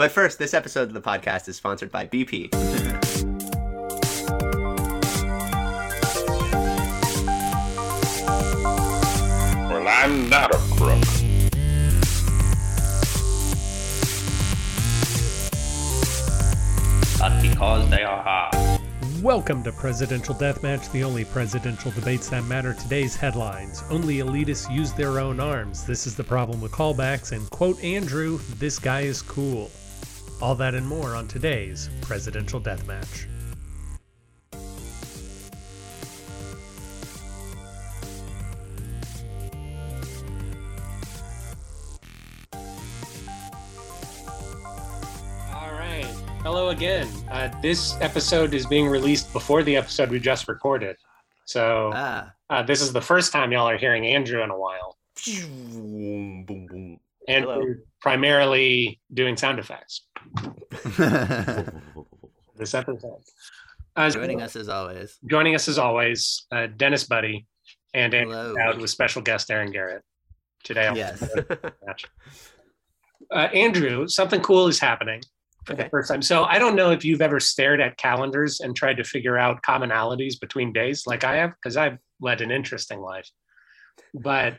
But first, this episode of the podcast is sponsored by BP. Well, I'm not a crook. but because they are hard. Welcome to Presidential Deathmatch, the only presidential debates that matter. Today's headlines Only elitists use their own arms. This is the problem with callbacks. And quote Andrew, this guy is cool. All that and more on today's Presidential Deathmatch. All right. Hello again. Uh, this episode is being released before the episode we just recorded. So Ah. uh, this is the first time y'all are hearing Andrew in a while. Boom, boom, boom. Andrew primarily doing sound effects this episode. Uh, Joining us as always. joining us as always, uh, Dennis Buddy and Andrew Hello. With special guest Aaron Garrett today. on Yes. the match. Uh, Andrew, something cool is happening for the first time. So I don't know if you've ever stared at calendars and tried to figure out commonalities between days like I have, because I've led an interesting life. But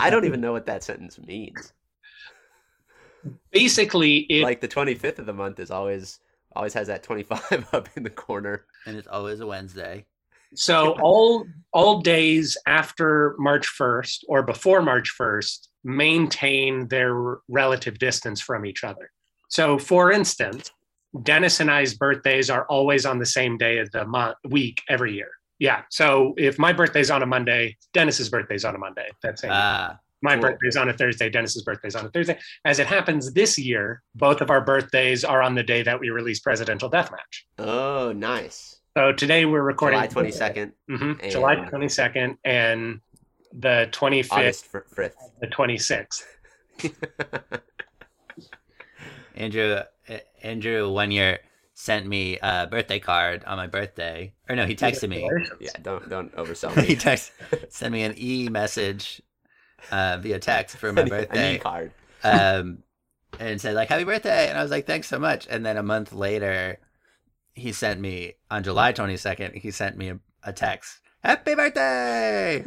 I don't even know what that sentence means. basically, it Like the 25th of the month is always always has that 25 up in the corner. and it's always a Wednesday. so all all days after March first or before March first maintain their relative distance from each other. So, for instance, Dennis and I's birthdays are always on the same day of the month week every year. Yeah. So if my birthday's on a Monday, Dennis's birthday's on a Monday. That's it. Ah, my cool. birthday's on a Thursday. Dennis's birthday's on a Thursday. As it happens this year, both of our birthdays are on the day that we release Presidential Deathmatch. Oh, nice. So today we're recording July 22nd, Mhm, July 22nd and the 25th, August 5th. the 26th. Andrew, uh, Andrew, one year sent me a birthday card on my birthday. Or no, he texted me. yeah, don't don't oversell he me. text sent me an e message uh, via text for my An e birthday. card. um, and said like happy birthday and i was like thanks so much and then a month later he sent me on july 22nd he sent me a, a text happy birthday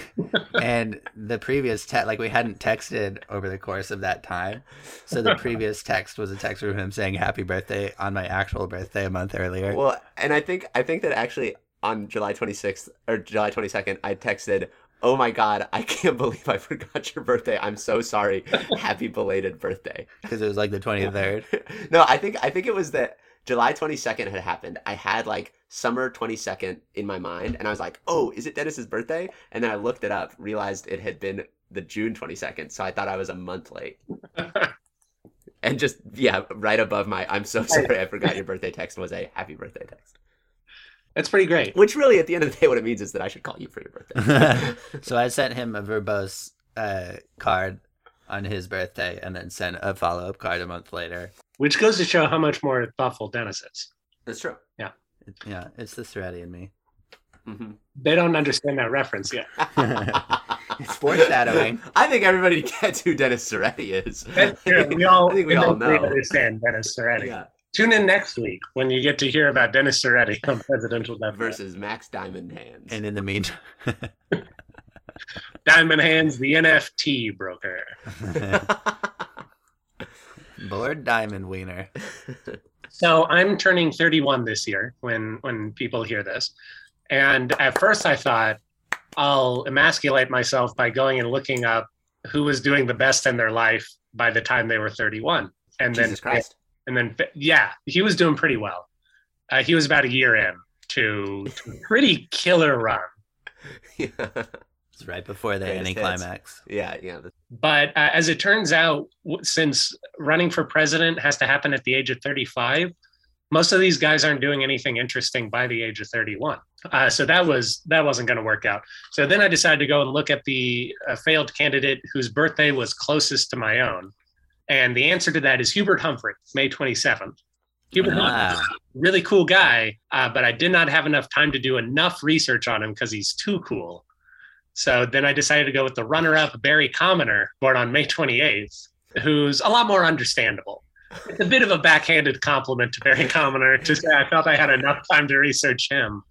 and the previous text like we hadn't texted over the course of that time so the previous text was a text from him saying happy birthday on my actual birthday a month earlier Well, and I think I think that actually on July 26th or July 22nd, I texted, "Oh my god, I can't believe I forgot your birthday. I'm so sorry. Happy belated birthday." because it was like the 23rd no, I think I think it was that July 22nd had happened. I had like summer 22nd in my mind, and I was like, "Oh, is it Dennis's birthday?" And then I looked it up, realized it had been the June 22nd, so I thought I was a month late. And just yeah, right above my "I'm so sorry I forgot your birthday" text was a "Happy birthday" text. That's pretty great. Which really, at the end of the day, what it means is that I should call you for your birthday. so I sent him a verbose uh, card on his birthday, and then sent a follow up card a month later. Which goes to show how much more thoughtful Dennis is. That's true. It- yeah, it's the Seretti in me. hmm They don't understand that reference yet. It's foreshadowing. I think everybody gets who Dennis Seretti is. We all, I think we all know. understand Dennis Soretti. Yeah. Tune in next week when you get to hear about Dennis Soretti on Presidential Death Versus Max Diamond Hands. And in the meantime, Diamond Hands, the NFT broker. Lord Diamond Wiener. So I'm turning 31 this year when when people hear this. And at first I thought I'll emasculate myself by going and looking up who was doing the best in their life by the time they were 31. And Jesus then Christ. and then yeah, he was doing pretty well. Uh, he was about a year in to, to a pretty killer run. yeah, It's right before the Greatest hits. anticlimax. yeah. the- But uh, as it turns out, since running for president has to happen at the age of 35, most of these guys aren't doing anything interesting by the age of 31. Uh, so that was that wasn't going to work out. So then I decided to go and look at the uh, failed candidate whose birthday was closest to my own, and the answer to that is Hubert Humphrey, May 27th. Hubert Humphrey, Ah, really cool guy, uh, but I did not have enough time to do enough research on him because he's too cool. So then I decided to go with the runner-up Barry Commoner, born on May 28th, who's a lot more understandable. it's a bit of a backhanded compliment to Barry Commoner to say I felt I had enough time to research him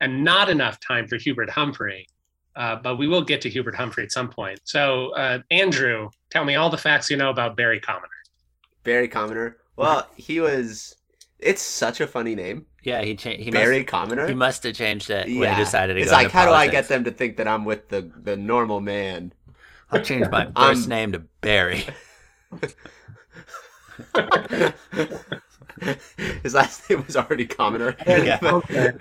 and not enough time for Hubert Humphrey. Uh, but we will get to Hubert Humphrey at some point. So, uh, Andrew, tell me all the facts you know about Barry Commoner. Barry Commoner. Well, he was. It's such a funny name, Yeah, he changed. He Barry must, Commoner. he must have changed it when yeah, he decided to it's go like into how do I get them to think that I'm with the the normal man? I'll change my Um, 1st name to Barry. His last name was already Commoner. Yeah. Okay.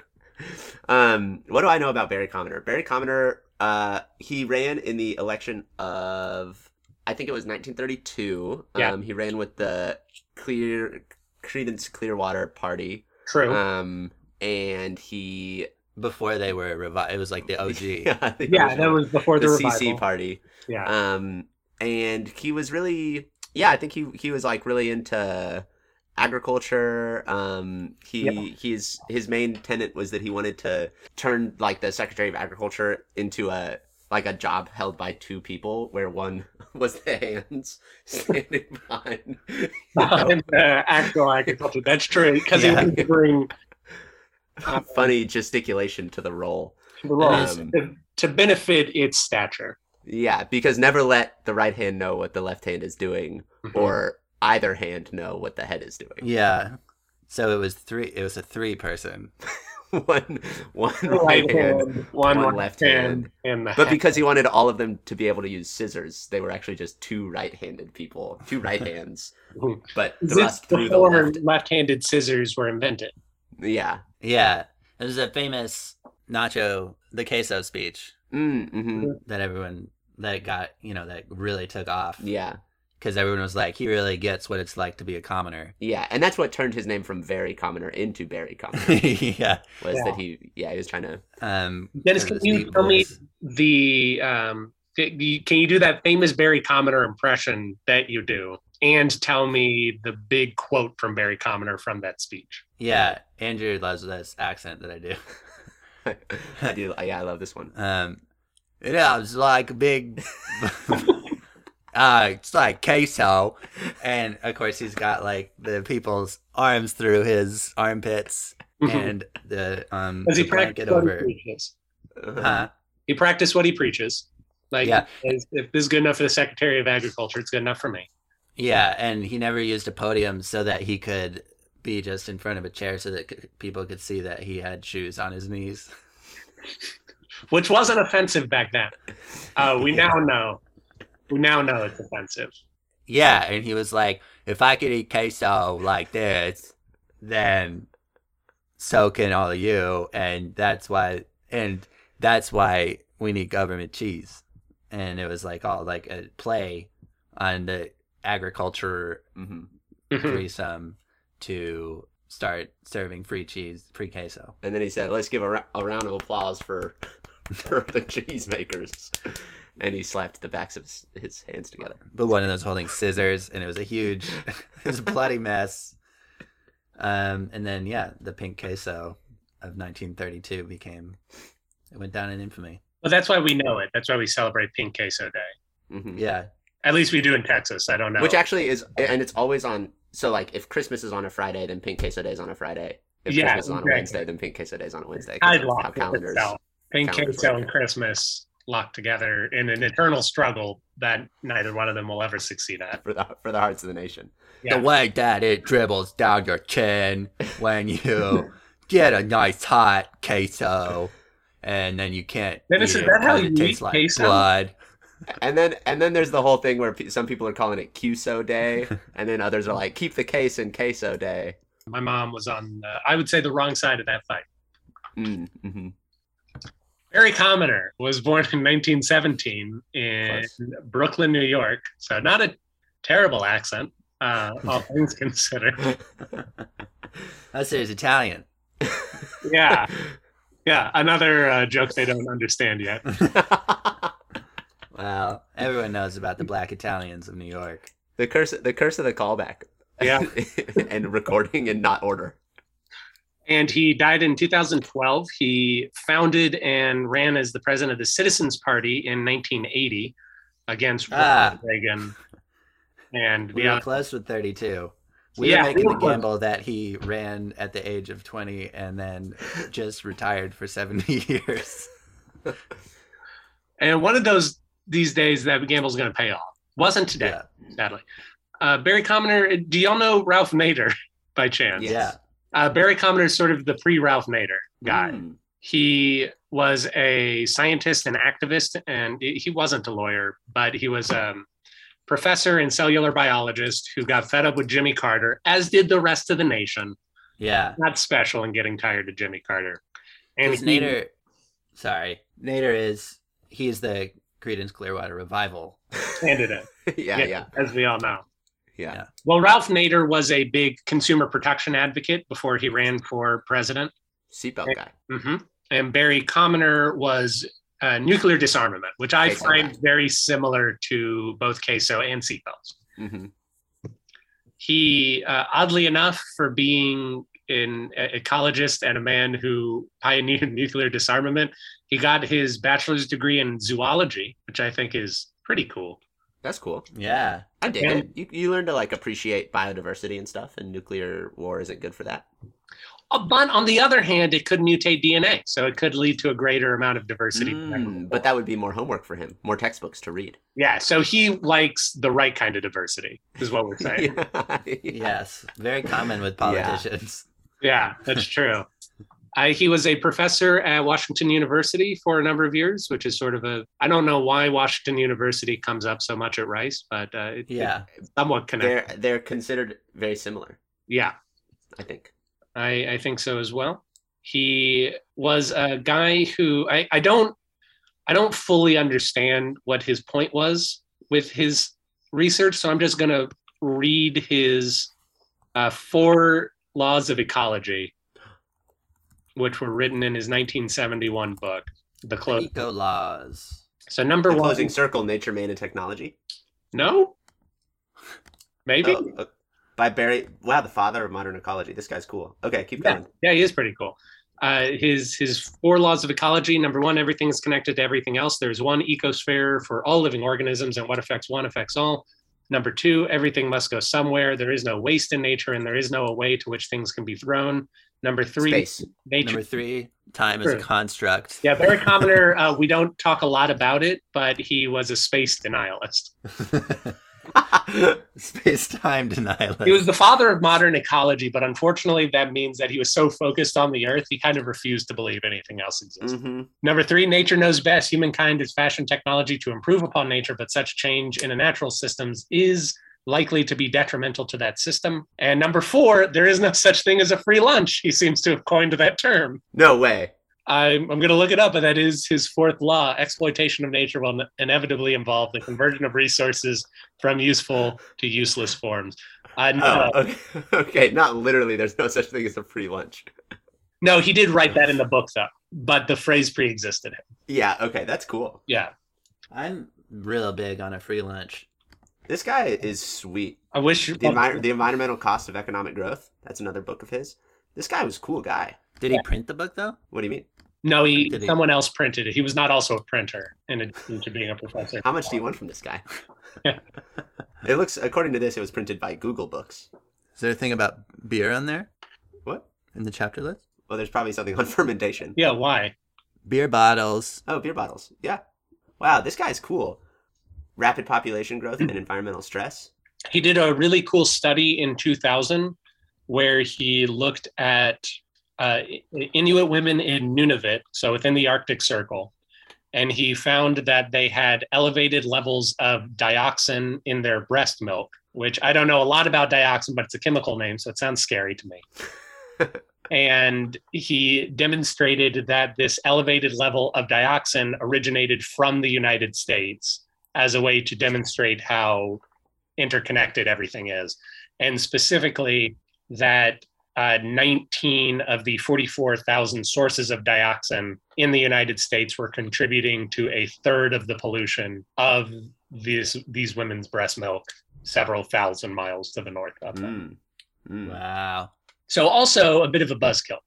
um, what do I know about Barry Commoner? Barry Commoner, uh, he ran in the election of, I think it was 1932. Yeah. Um, he ran with the Clear Creedence Clearwater Party. True. Um, and he, Before they were revived, it was like the OG. yeah, I think it yeah, that was before the the, CC revival. Party. Yeah. Um, and he was really, yeah, I think he he was like really into agriculture. Um, he Yeah. he's his main tenant was that he wanted to turn like the Secretary of Agriculture into a like a job held by two people, where one was the hands standing behind. you know, and, uh, actual agriculture. That's true because Yeah. he wanted to bring funny gesticulation to the role. the role Um, to, to benefit its stature. Yeah, because never let the right hand know what the left hand is doing, Mm-hmm. or either hand know what the head is doing. Yeah. So it was three. It was a three person. one one right right hand. hand, one, one left left hand, the But head. because he wanted all of them to be able to use scissors, they were actually just two right-handed people, two right hands, but the this through the before left. left-handed scissors were invented. Yeah. Yeah. There's a famous Nacho the queso speech Mm, hmm that everyone that got you know that really took off Yeah. Because everyone was like he really gets what it's like to be a commoner. Yeah, and that's what turned his name from Very Commoner into Barry Commoner. yeah. Was Yeah. that he? Yeah, he was trying to. Um. Dennis, can you deep tell me the um, can you- do that famous Barry Commoner impression that you do, and tell me the big quote from Barry Commoner from that speech? Yeah, Andrew loves this accent that I do. I do. Yeah, I love this one. Um, it is like a big, uh, it's like queso, and of course he's got like the people's arms through his armpits and the um Does the he blanket what he? Huh? He practiced what he preaches. Like, Yeah. if if this is good enough for the Secretary of Agriculture, it's good enough for me. Yeah, and he never used a podium so that he could be just in front of a chair so that people could see that he had shoes on his knees. Which wasn't offensive back then. Uh, we now know. We now know it's offensive. Yeah, and he was like, if I could eat queso like this, then so can all of you, and that's why, and that's why we need government cheese. And it was like all like a play on the agriculture hmm Mhm. threesome to start serving free cheese, free queso. And then he said, "Let's give a, ra- a round of applause for for the cheesemakers." And he slapped the backs of his, his hands together. But one of those holding scissors, and it was a huge, it was a bloody mess. Um, and then yeah, the pink queso of 1932 became, it went down in infamy. Well, that's why we know it. That's why we celebrate Pink Queso Day. hmm Yeah, At least we do in Texas. I don't know. Which actually is, and it's always on. So like, if Christmas is on a Friday, then Pink Queso Day is on a Friday. If Yeah, Christmas is on a. Wednesday, then Pink Queso Day is on a Wednesday. I'd of lock how calendars. itself. Pink calendars Queso work, and. Christmas locked together in an eternal struggle that neither one of them will ever succeed at. For the for the hearts of the nation. Yeah. the way that it dribbles down your chin when you get a nice hot queso, and then you can't. Dennis, eat is that how 'cause you it tastes eat like queso? blood? And then and then there's the whole thing where some people are calling it Queso Day, and then others are like, keep the case in Queso Day. My mom was on, uh, I would say, the wrong side of that fight. Mm, Barry Commoner was born in 1917 in Close. Brooklyn, New York. So not a terrible accent, uh, all things considered. I say his Italian. Yeah, yeah. Another uh, joke they don't understand yet. Well, everyone knows about the black Italians of New York. the curse the curse of the callback. Yeah. and recording in not order. And he died in 2012. He founded and ran as the president of the Citizens Party in 1980 against Ah. Reagan. And We yeah, were close with 32. We Yeah, were making we the gamble that he ran at the age of 20 and then just retired for 70 years. And one of those these days that gamble's going to pay off. Wasn't today, Yeah. sadly. Uh, Barry Commoner, do y'all know Ralph Nader by chance? Yeah. Uh, Barry Commoner is sort of the pre Ralph Nader guy. Mm. He was a scientist and activist, and he wasn't a lawyer, but he was a professor and cellular biologist who got fed up with Jimmy Carter, as did the rest of the nation. Yeah. Not special in getting tired of Jimmy Carter. And he- Nader, sorry, Nader is, he's the Creedence Clearwater Revival. candidate, yeah, yeah, as we all know. Yeah. Yeah. Well, Ralph Nader was a big consumer protection advocate before he ran for president. Seatbelt guy. hmm And Barry Commoner was uh, nuclear disarmament, which I Queso find guy. very similar to both queso and seatbelts. hmm He, uh, oddly enough, for being an ecologist and a man who pioneered nuclear disarmament, he got his bachelor's degree in zoology, which I think is pretty cool. That's cool. Yeah. I dig And- it. You, you learn to like appreciate biodiversity and stuff, and nuclear war isn't good for that. Uh, But on the other hand, it could mutate DNA, so it could lead to a greater amount of diversity. Mm, but that would be more homework for him, more textbooks to read. yeah, so he likes the right kind of diversity, is what we're saying. yeah. Yes. Very common with politicians. Yeah, that's true. I, he was a professor at Washington University for a number of years, which is sort of a I don't know why Washington University comes up so much at Rice, but uh, it, Yeah. it's somewhat connected. They're they're considered very similar, Yeah, I think. I, I think so as well. He was a guy who I, I don't I don't fully understand what his point was with his research, so I'm just gonna read his uh, four laws of ecology, which were written in his 1971 book, The Close. Eco laws. So number The one, closing circle: nature, man, and technology. no, maybe. Oh, uh, by Barry. Wow, the father of modern ecology. This guy's cool. Okay, keep Yeah. going. Yeah, he is pretty cool. Uh, his his four laws of ecology. Number one, everything is connected to everything else. There's one ecosphere for all living organisms, and what affects one affects all. Number two, everything must go somewhere. There is no waste in nature, and there is no way to which things can be thrown. Number three, Space. nature. Number three, time is a construct. yeah, Barry Commoner. Uh, we don't talk a lot about it, but he was a space denialist. Space time denialist. He was the father of modern ecology, but unfortunately, that means that he was so focused on the Earth, he kind of refused to believe anything else existed. hmm Number three, nature knows best. Humankind has fashioned technology to improve upon nature, but such change in a natural systems is likely to be detrimental to that system. And number four, there is no such thing as a free lunch. He seems to have coined that term. No way. I'm, I'm going to look it up, but that is his fourth law. Exploitation of nature will inevitably involve the conversion of resources from useful to useless forms. Uh, no, Oh, okay. okay. Not literally. There's no such thing as a free lunch. no, he did write that in the book, though, but the phrase pre existed him. Yeah. Okay. That's cool. Yeah. I'm real big on a free lunch. This guy is sweet. I wish The, envi- the environmental cost of economic growth. That's another book of his. This guy was a cool guy. Did he print the book though? What do you mean? No, he Did he? someone else printed it. He was not also a printer in addition to being a professor. How much do you want from this guy? it looks, according to this, it was printed by Google Books. Is there a thing about beer on there What? in the chapter list? Well, there's probably something on fermentation. Yeah, why? Beer bottles. Oh, beer bottles. Yeah. Wow, this guy's cool. Rapid population growth and environmental stress. He did a really cool study in 2000 where he looked at uh, Inuit women in Nunavut, so within the Arctic Circle, and he found that they had elevated levels of dioxin in their breast milk, which I don't know a lot about dioxin, but it's a chemical name, so it sounds scary to me. and he demonstrated that this elevated level of dioxin originated from the United States as a way to demonstrate how interconnected everything is. And specifically, that uh, 19 of the 44,000 sources of dioxin in the United States were contributing to a third of the pollution of these, these women's breast milk several thousand miles to the north of them. Mm. Mm. Wow. So also a bit of a buzzkill,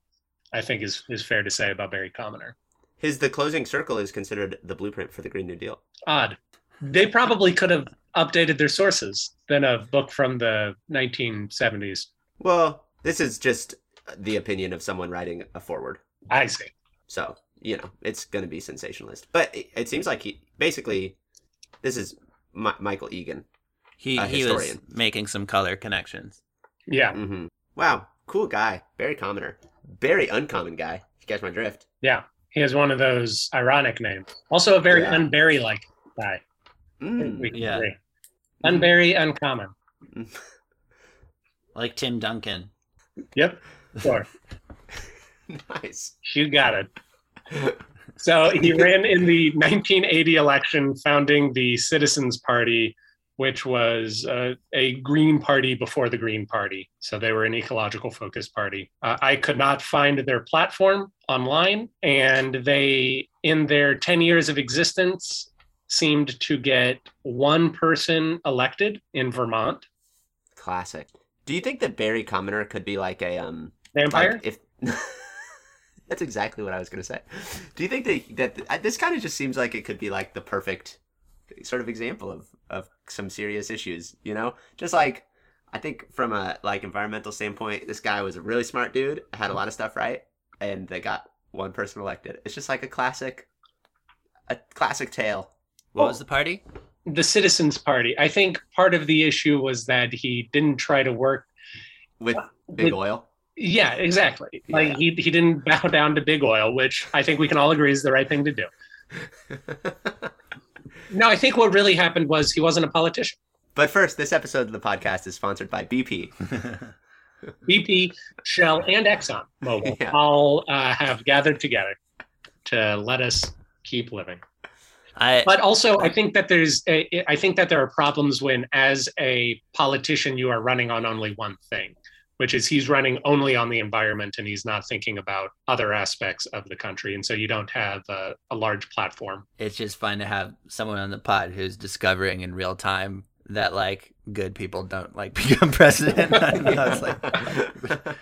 I think is is fair to say about Barry Commoner. His The Closing Circle is considered the blueprint for the Green New Deal. Odd. They probably could have updated their sources than a book from the 1970s. Well, this is just the opinion of someone writing a forward. I see. So, you know, it's going to be sensationalist. But it, it seems like he basically, this is Mi- Michael Egan. He A he was making some color connections. Yeah, hmm Wow, cool guy. Very commoner. Very uncommon guy. If you catch my drift. yeah. He has one of those ironic names. Also, a very Yeah. unberry like guy. Mm. We Yeah. agree. Unberry, uncommon. Like Tim Duncan. Yep. Sure. nice. You got it. So he ran in the 1980 election, founding the Citizens Party, which was uh, a Green Party before the Green Party. So they were an ecological focused party. Uh, I could not find their platform online, and they, in their 10 years of existence, seemed to get one person elected in Vermont. Classic. Do you think that Barry Commoner could be like a um Vampire? like if That's exactly what I was going to say. Do you think that that this kind of just seems like it could be like the perfect sort of example of of some serious issues, you know? Just like I think from a like environmental standpoint, this guy was a really smart dude, had a lot of stuff right, and they got one person elected. It's just like a classic a classic tale. What was the party? the Citizens Party. I think part of the issue was that he didn't try to work with big With- oil. Yeah, exactly. Yeah. Like he he didn't bow down to big oil, which I think we can all agree is the right thing to do. No, I think what really happened was he wasn't a politician. but first, this episode of the podcast is sponsored by BP. BP, Shell, and Exxon Mobil Yeah. all uh, have gathered together to let us keep living. I But also, I think that there's a, I think that there are problems when, as a politician, you are running on only one thing, which is he's running only on the environment and he's not thinking about other aspects of the country, and so you don't have a, a large platform. it's just fun to have someone on the pod who's discovering in real time that like good people don't like become president. I know, like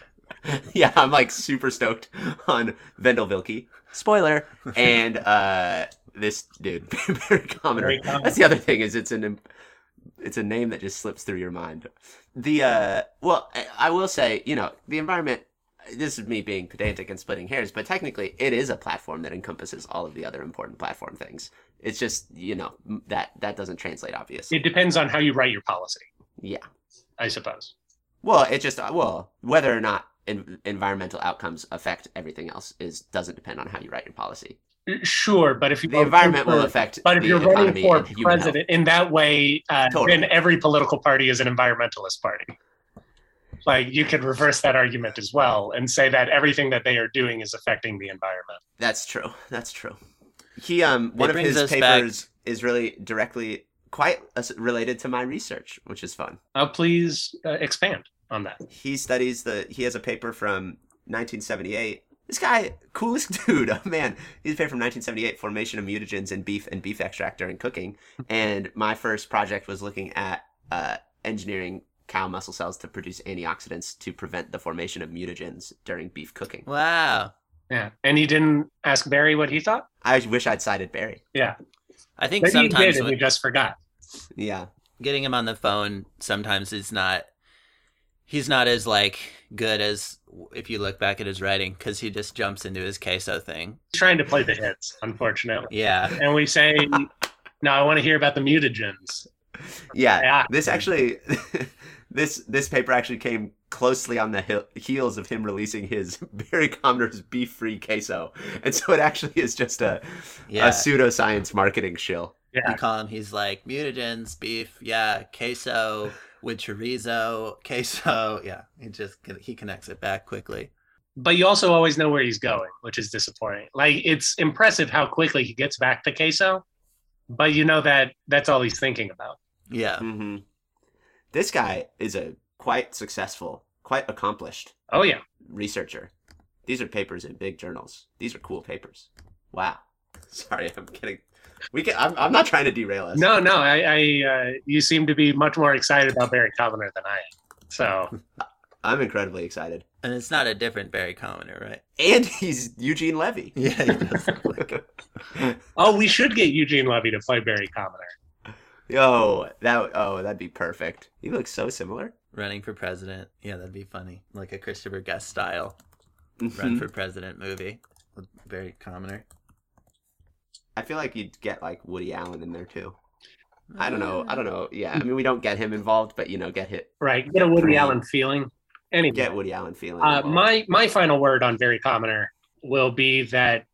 yeah, I'm like super stoked on Vendel Vilke. Spoiler. And uh this dude, Barry Commoner. Barry Commoner. That's the other thing is it's an it's a name that just slips through your mind. The uh well, I- will say, you know, the environment this is me being pedantic and splitting hairs, but technically it is a platform that encompasses all of the other important platform things. It's just, you know, that that doesn't translate obviously. It depends on how you write your policy, Yeah. I suppose. Well, it just well, whether or not en- environmental outcomes affect everything else is doesn't depend on how you write your policy. Sure, but if you The environment will for- affect But if the you're economy running for and human health. president in that way, uh, Totally. then every political party is an environmentalist party. Like you could reverse that argument as well and say that everything that they are doing is affecting the environment. That's true. That's true. He um one of his us back- papers is really directly quite related to my research, which is fun. Uh, please uh, expand on that. He studies the he has a paper from 1978. This guy, coolest dude, oh man. He's a paper from 1978, formation of mutagens in beef and beef extract during cooking. And my first project was looking at uh, engineering cow muscle cells to produce antioxidants to prevent the formation of mutagens during beef cooking. wow. Yeah, and he didn't ask Barry what he thought. I wish I'd cited Barry. Yeah, I think maybe you sometimes did, and we just forgot. Yeah. getting him on the phone sometimes is not he's not as like good as if you look back at his writing because he just jumps into his queso thing. He's trying to play the hits, unfortunately, yeah. And we say, "No, I want to hear about the mutagens." Yeah, Yeah. this actually, this this paper actually came closely on the he- heels of him releasing his Barry Commoner's beef free queso, and so it actually is just a yeah. a pseudoscience marketing shill. you Yeah, call him he's like mutagens beef yeah queso with chorizo queso yeah he just he connects it back quickly but you also always know where he's going, which is disappointing. Like it's impressive how quickly he gets back to queso, but you know that that's all he's thinking about. yeah Mm-hmm. This guy is a quite successful, quite accomplished Oh yeah, researcher. These are papers in big journals. These are cool papers. Wow. Sorry, I'm kidding. We can. I'm, I'm not trying to derail us. no, no, I, I uh, you seem to be much more excited about Barry Commoner than I am. So I'm incredibly excited. and it's not a different barry commoner right And he's Eugene Levy. yeah he does look like. Oh, we should get Eugene Levy to play Barry Commoner. Yo, that oh, that'd be perfect. He looks so similar. Running for president. Yeah, that'd be funny. Like a Christopher Guest style Mm-hmm. run for president movie. with Very commoner. I feel like you'd get like Woody Allen in there too. I don't know. I don't know. Yeah, I mean, we don't get him involved, but you know, get hit, Right. Get a Woody Great. Allen feeling. Anyway, get Woody Allen feeling. uh, my my final word on Very Commoner will be that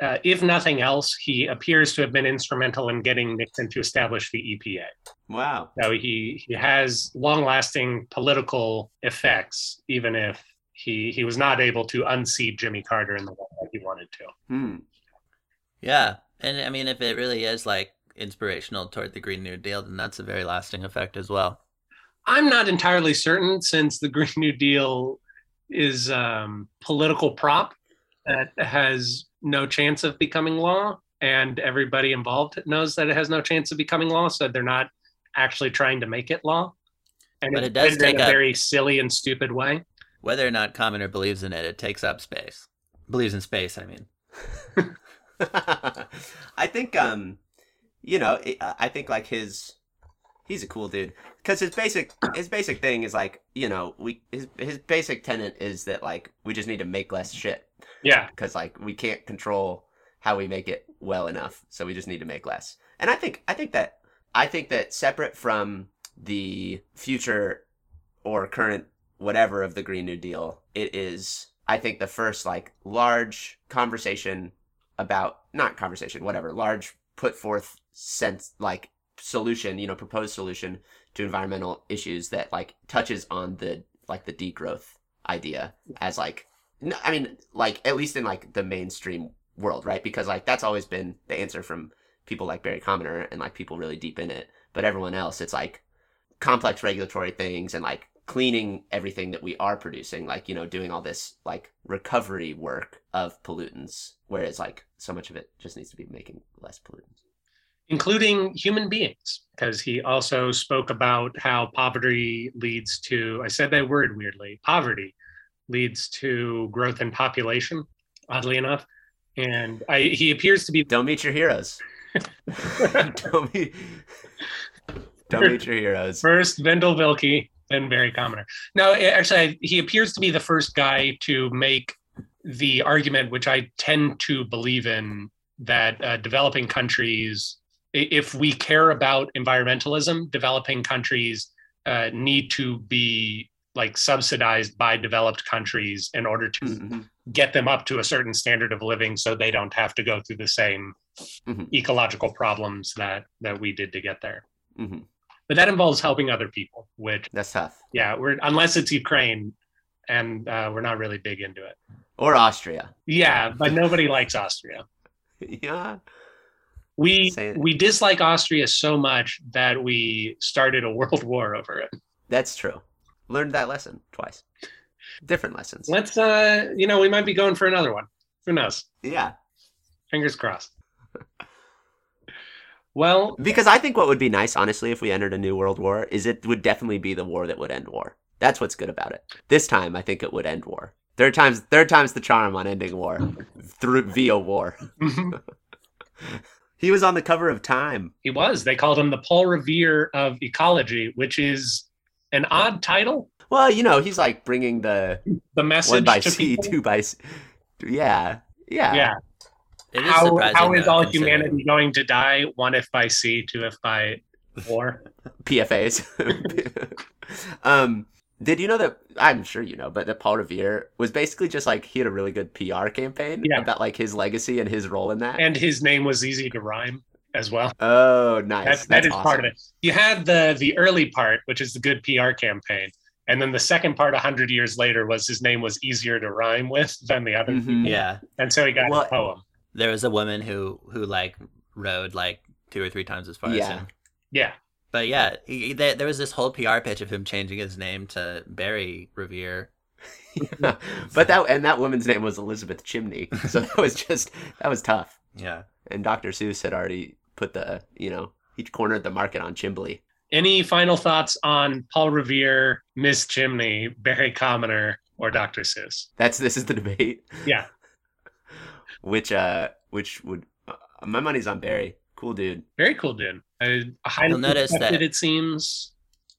uh, if nothing else, he appears to have been instrumental in getting Nixon to establish the EPA. wow. So he he has long lasting political effects, even if he he was not able to unseat Jimmy Carter in the way that he wanted to. Hmm. Yeah. And I mean, if it really is like inspirational toward the Green New Deal, then that's a very lasting effect as well. I'm not entirely certain since the Green New Deal is um, political prop that has no chance of becoming law, and everybody involved knows that it has no chance of becoming law, so they're not actually trying to make it law. And But it's it does done in take a up- very silly and stupid way. Whether or not Commoner believes in it, it takes up space. Believes in space, I mean. I think, um, you know, I think like his, he's a cool dude. Because his basic his basic thing is like, you know, we his his basic tenet is that like we just need to make less shit. Yeah, because like we can't control how we make it well enough, so we just need to make less. And I think I think that I think that separate from the future or current whatever of the Green New Deal, it is I think the first like large conversation about not conversation, whatever, large put forth sense like solution, you know, proposed solution to environmental issues that like touches on the like the degrowth idea as like no, I mean, like at least in like the mainstream world, right? Because like that's always been the answer from people like Barry Commoner and like people really deep in it. But everyone else, it's like complex regulatory things and like cleaning everything that we are producing, like you know, doing all this like recovery work of pollutants, whereas like so much of it just needs to be making less pollutants. including human beings, because he also spoke about how poverty leads to, I said that word weirdly, poverty leads to growth in population, oddly enough. And I, he appears to be Don't meet your heroes. don't meet. Don't meet your heroes. first Vendel Vilke, then very Commoner. No, a- actually, he appears to be the first guy to make the argument, which I tend to believe in, that uh, developing countries, if we care about environmentalism, developing countries uh, need to be like subsidized by developed countries in order to Mhm. get them up to a certain standard of living so they don't have to go through the same Mhm. ecological problems that that we did to get there Mhm. But that involves helping other people which That's tough. yeah we're unless it's ukraine and uh, we're not really big into it Or Austria. yeah but nobody likes austria Yeah. we we dislike austria so much that we started a world war over it That's true. Learned that lesson twice. Different lessons. let's uh you know we might be going for another one who knows Yeah. fingers crossed well Because I think what would be nice, honestly, if we entered a new world war, is it would definitely be the war that would end war. That's what's good about it. This time, I think it would end war. Third time's third time's the charm on ending war through via war. Mm-hmm. He was on the cover of Time. He was. They called him the Paul Revere of ecology, which is an odd title. Well, you know, he's like bringing the The message one by to sea, people. two by, s- yeah, yeah, Yeah. It is how, how is all humanity going to die? One if by sea, two if by war. PFAs. um, did you know that? I'm sure you know, but that Paul Revere was basically just like he had a really good PR campaign Yeah. about like his legacy and his role in that. And his name was easy to rhyme as well. oh, nice. That's, that That's awesome. part of it. You had the the early part, which is the good PR campaign. And then the second part, 100 years later, was his name was easier to rhyme with than the other. Mhm. Yeah, And so he got Well- a poem. There was a woman who who like rode like two or three times as far as Yeah. him. Yeah. But yeah, he, there, there was this whole PR pitch of him changing his name to Barry Revere. but that and that woman's name was Elizabeth Chimney, so that was just that was tough. Yeah. And Dr. Seuss had already put the you know he cornered the market on Chimbley. Any final thoughts on Paul Revere, Miss Chimney, Barry Commoner, or Dr. Seuss? That's this is the debate. Yeah. Which uh which would uh, my money's on Barry Cool dude. Very cool dude. I, highly You'll notice respected, that- it seems.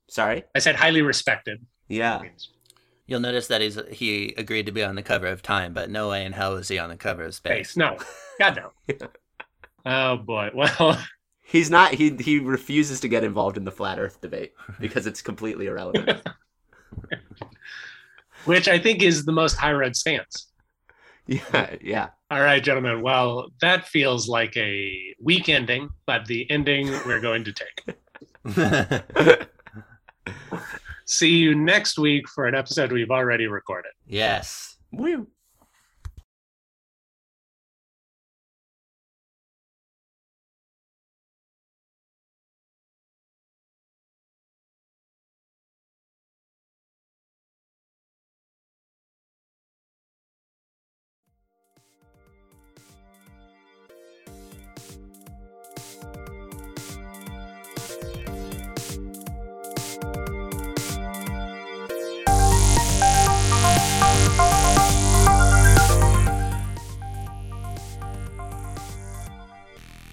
Sorry. I said highly respected. Yeah. You'll notice that he's he agreed to be on the cover of Time, but no way in hell is he on the cover of Space. Space. No. God no. oh boy. Well, He's not. He he refuses to get involved in the flat Earth debate because it's completely irrelevant. which I think is the most high road stance. yeah. Yeah. All right, gentlemen. Well, that feels like a weak ending, but the ending we're going to take. See you next week for an episode we've already recorded. yes. Woo.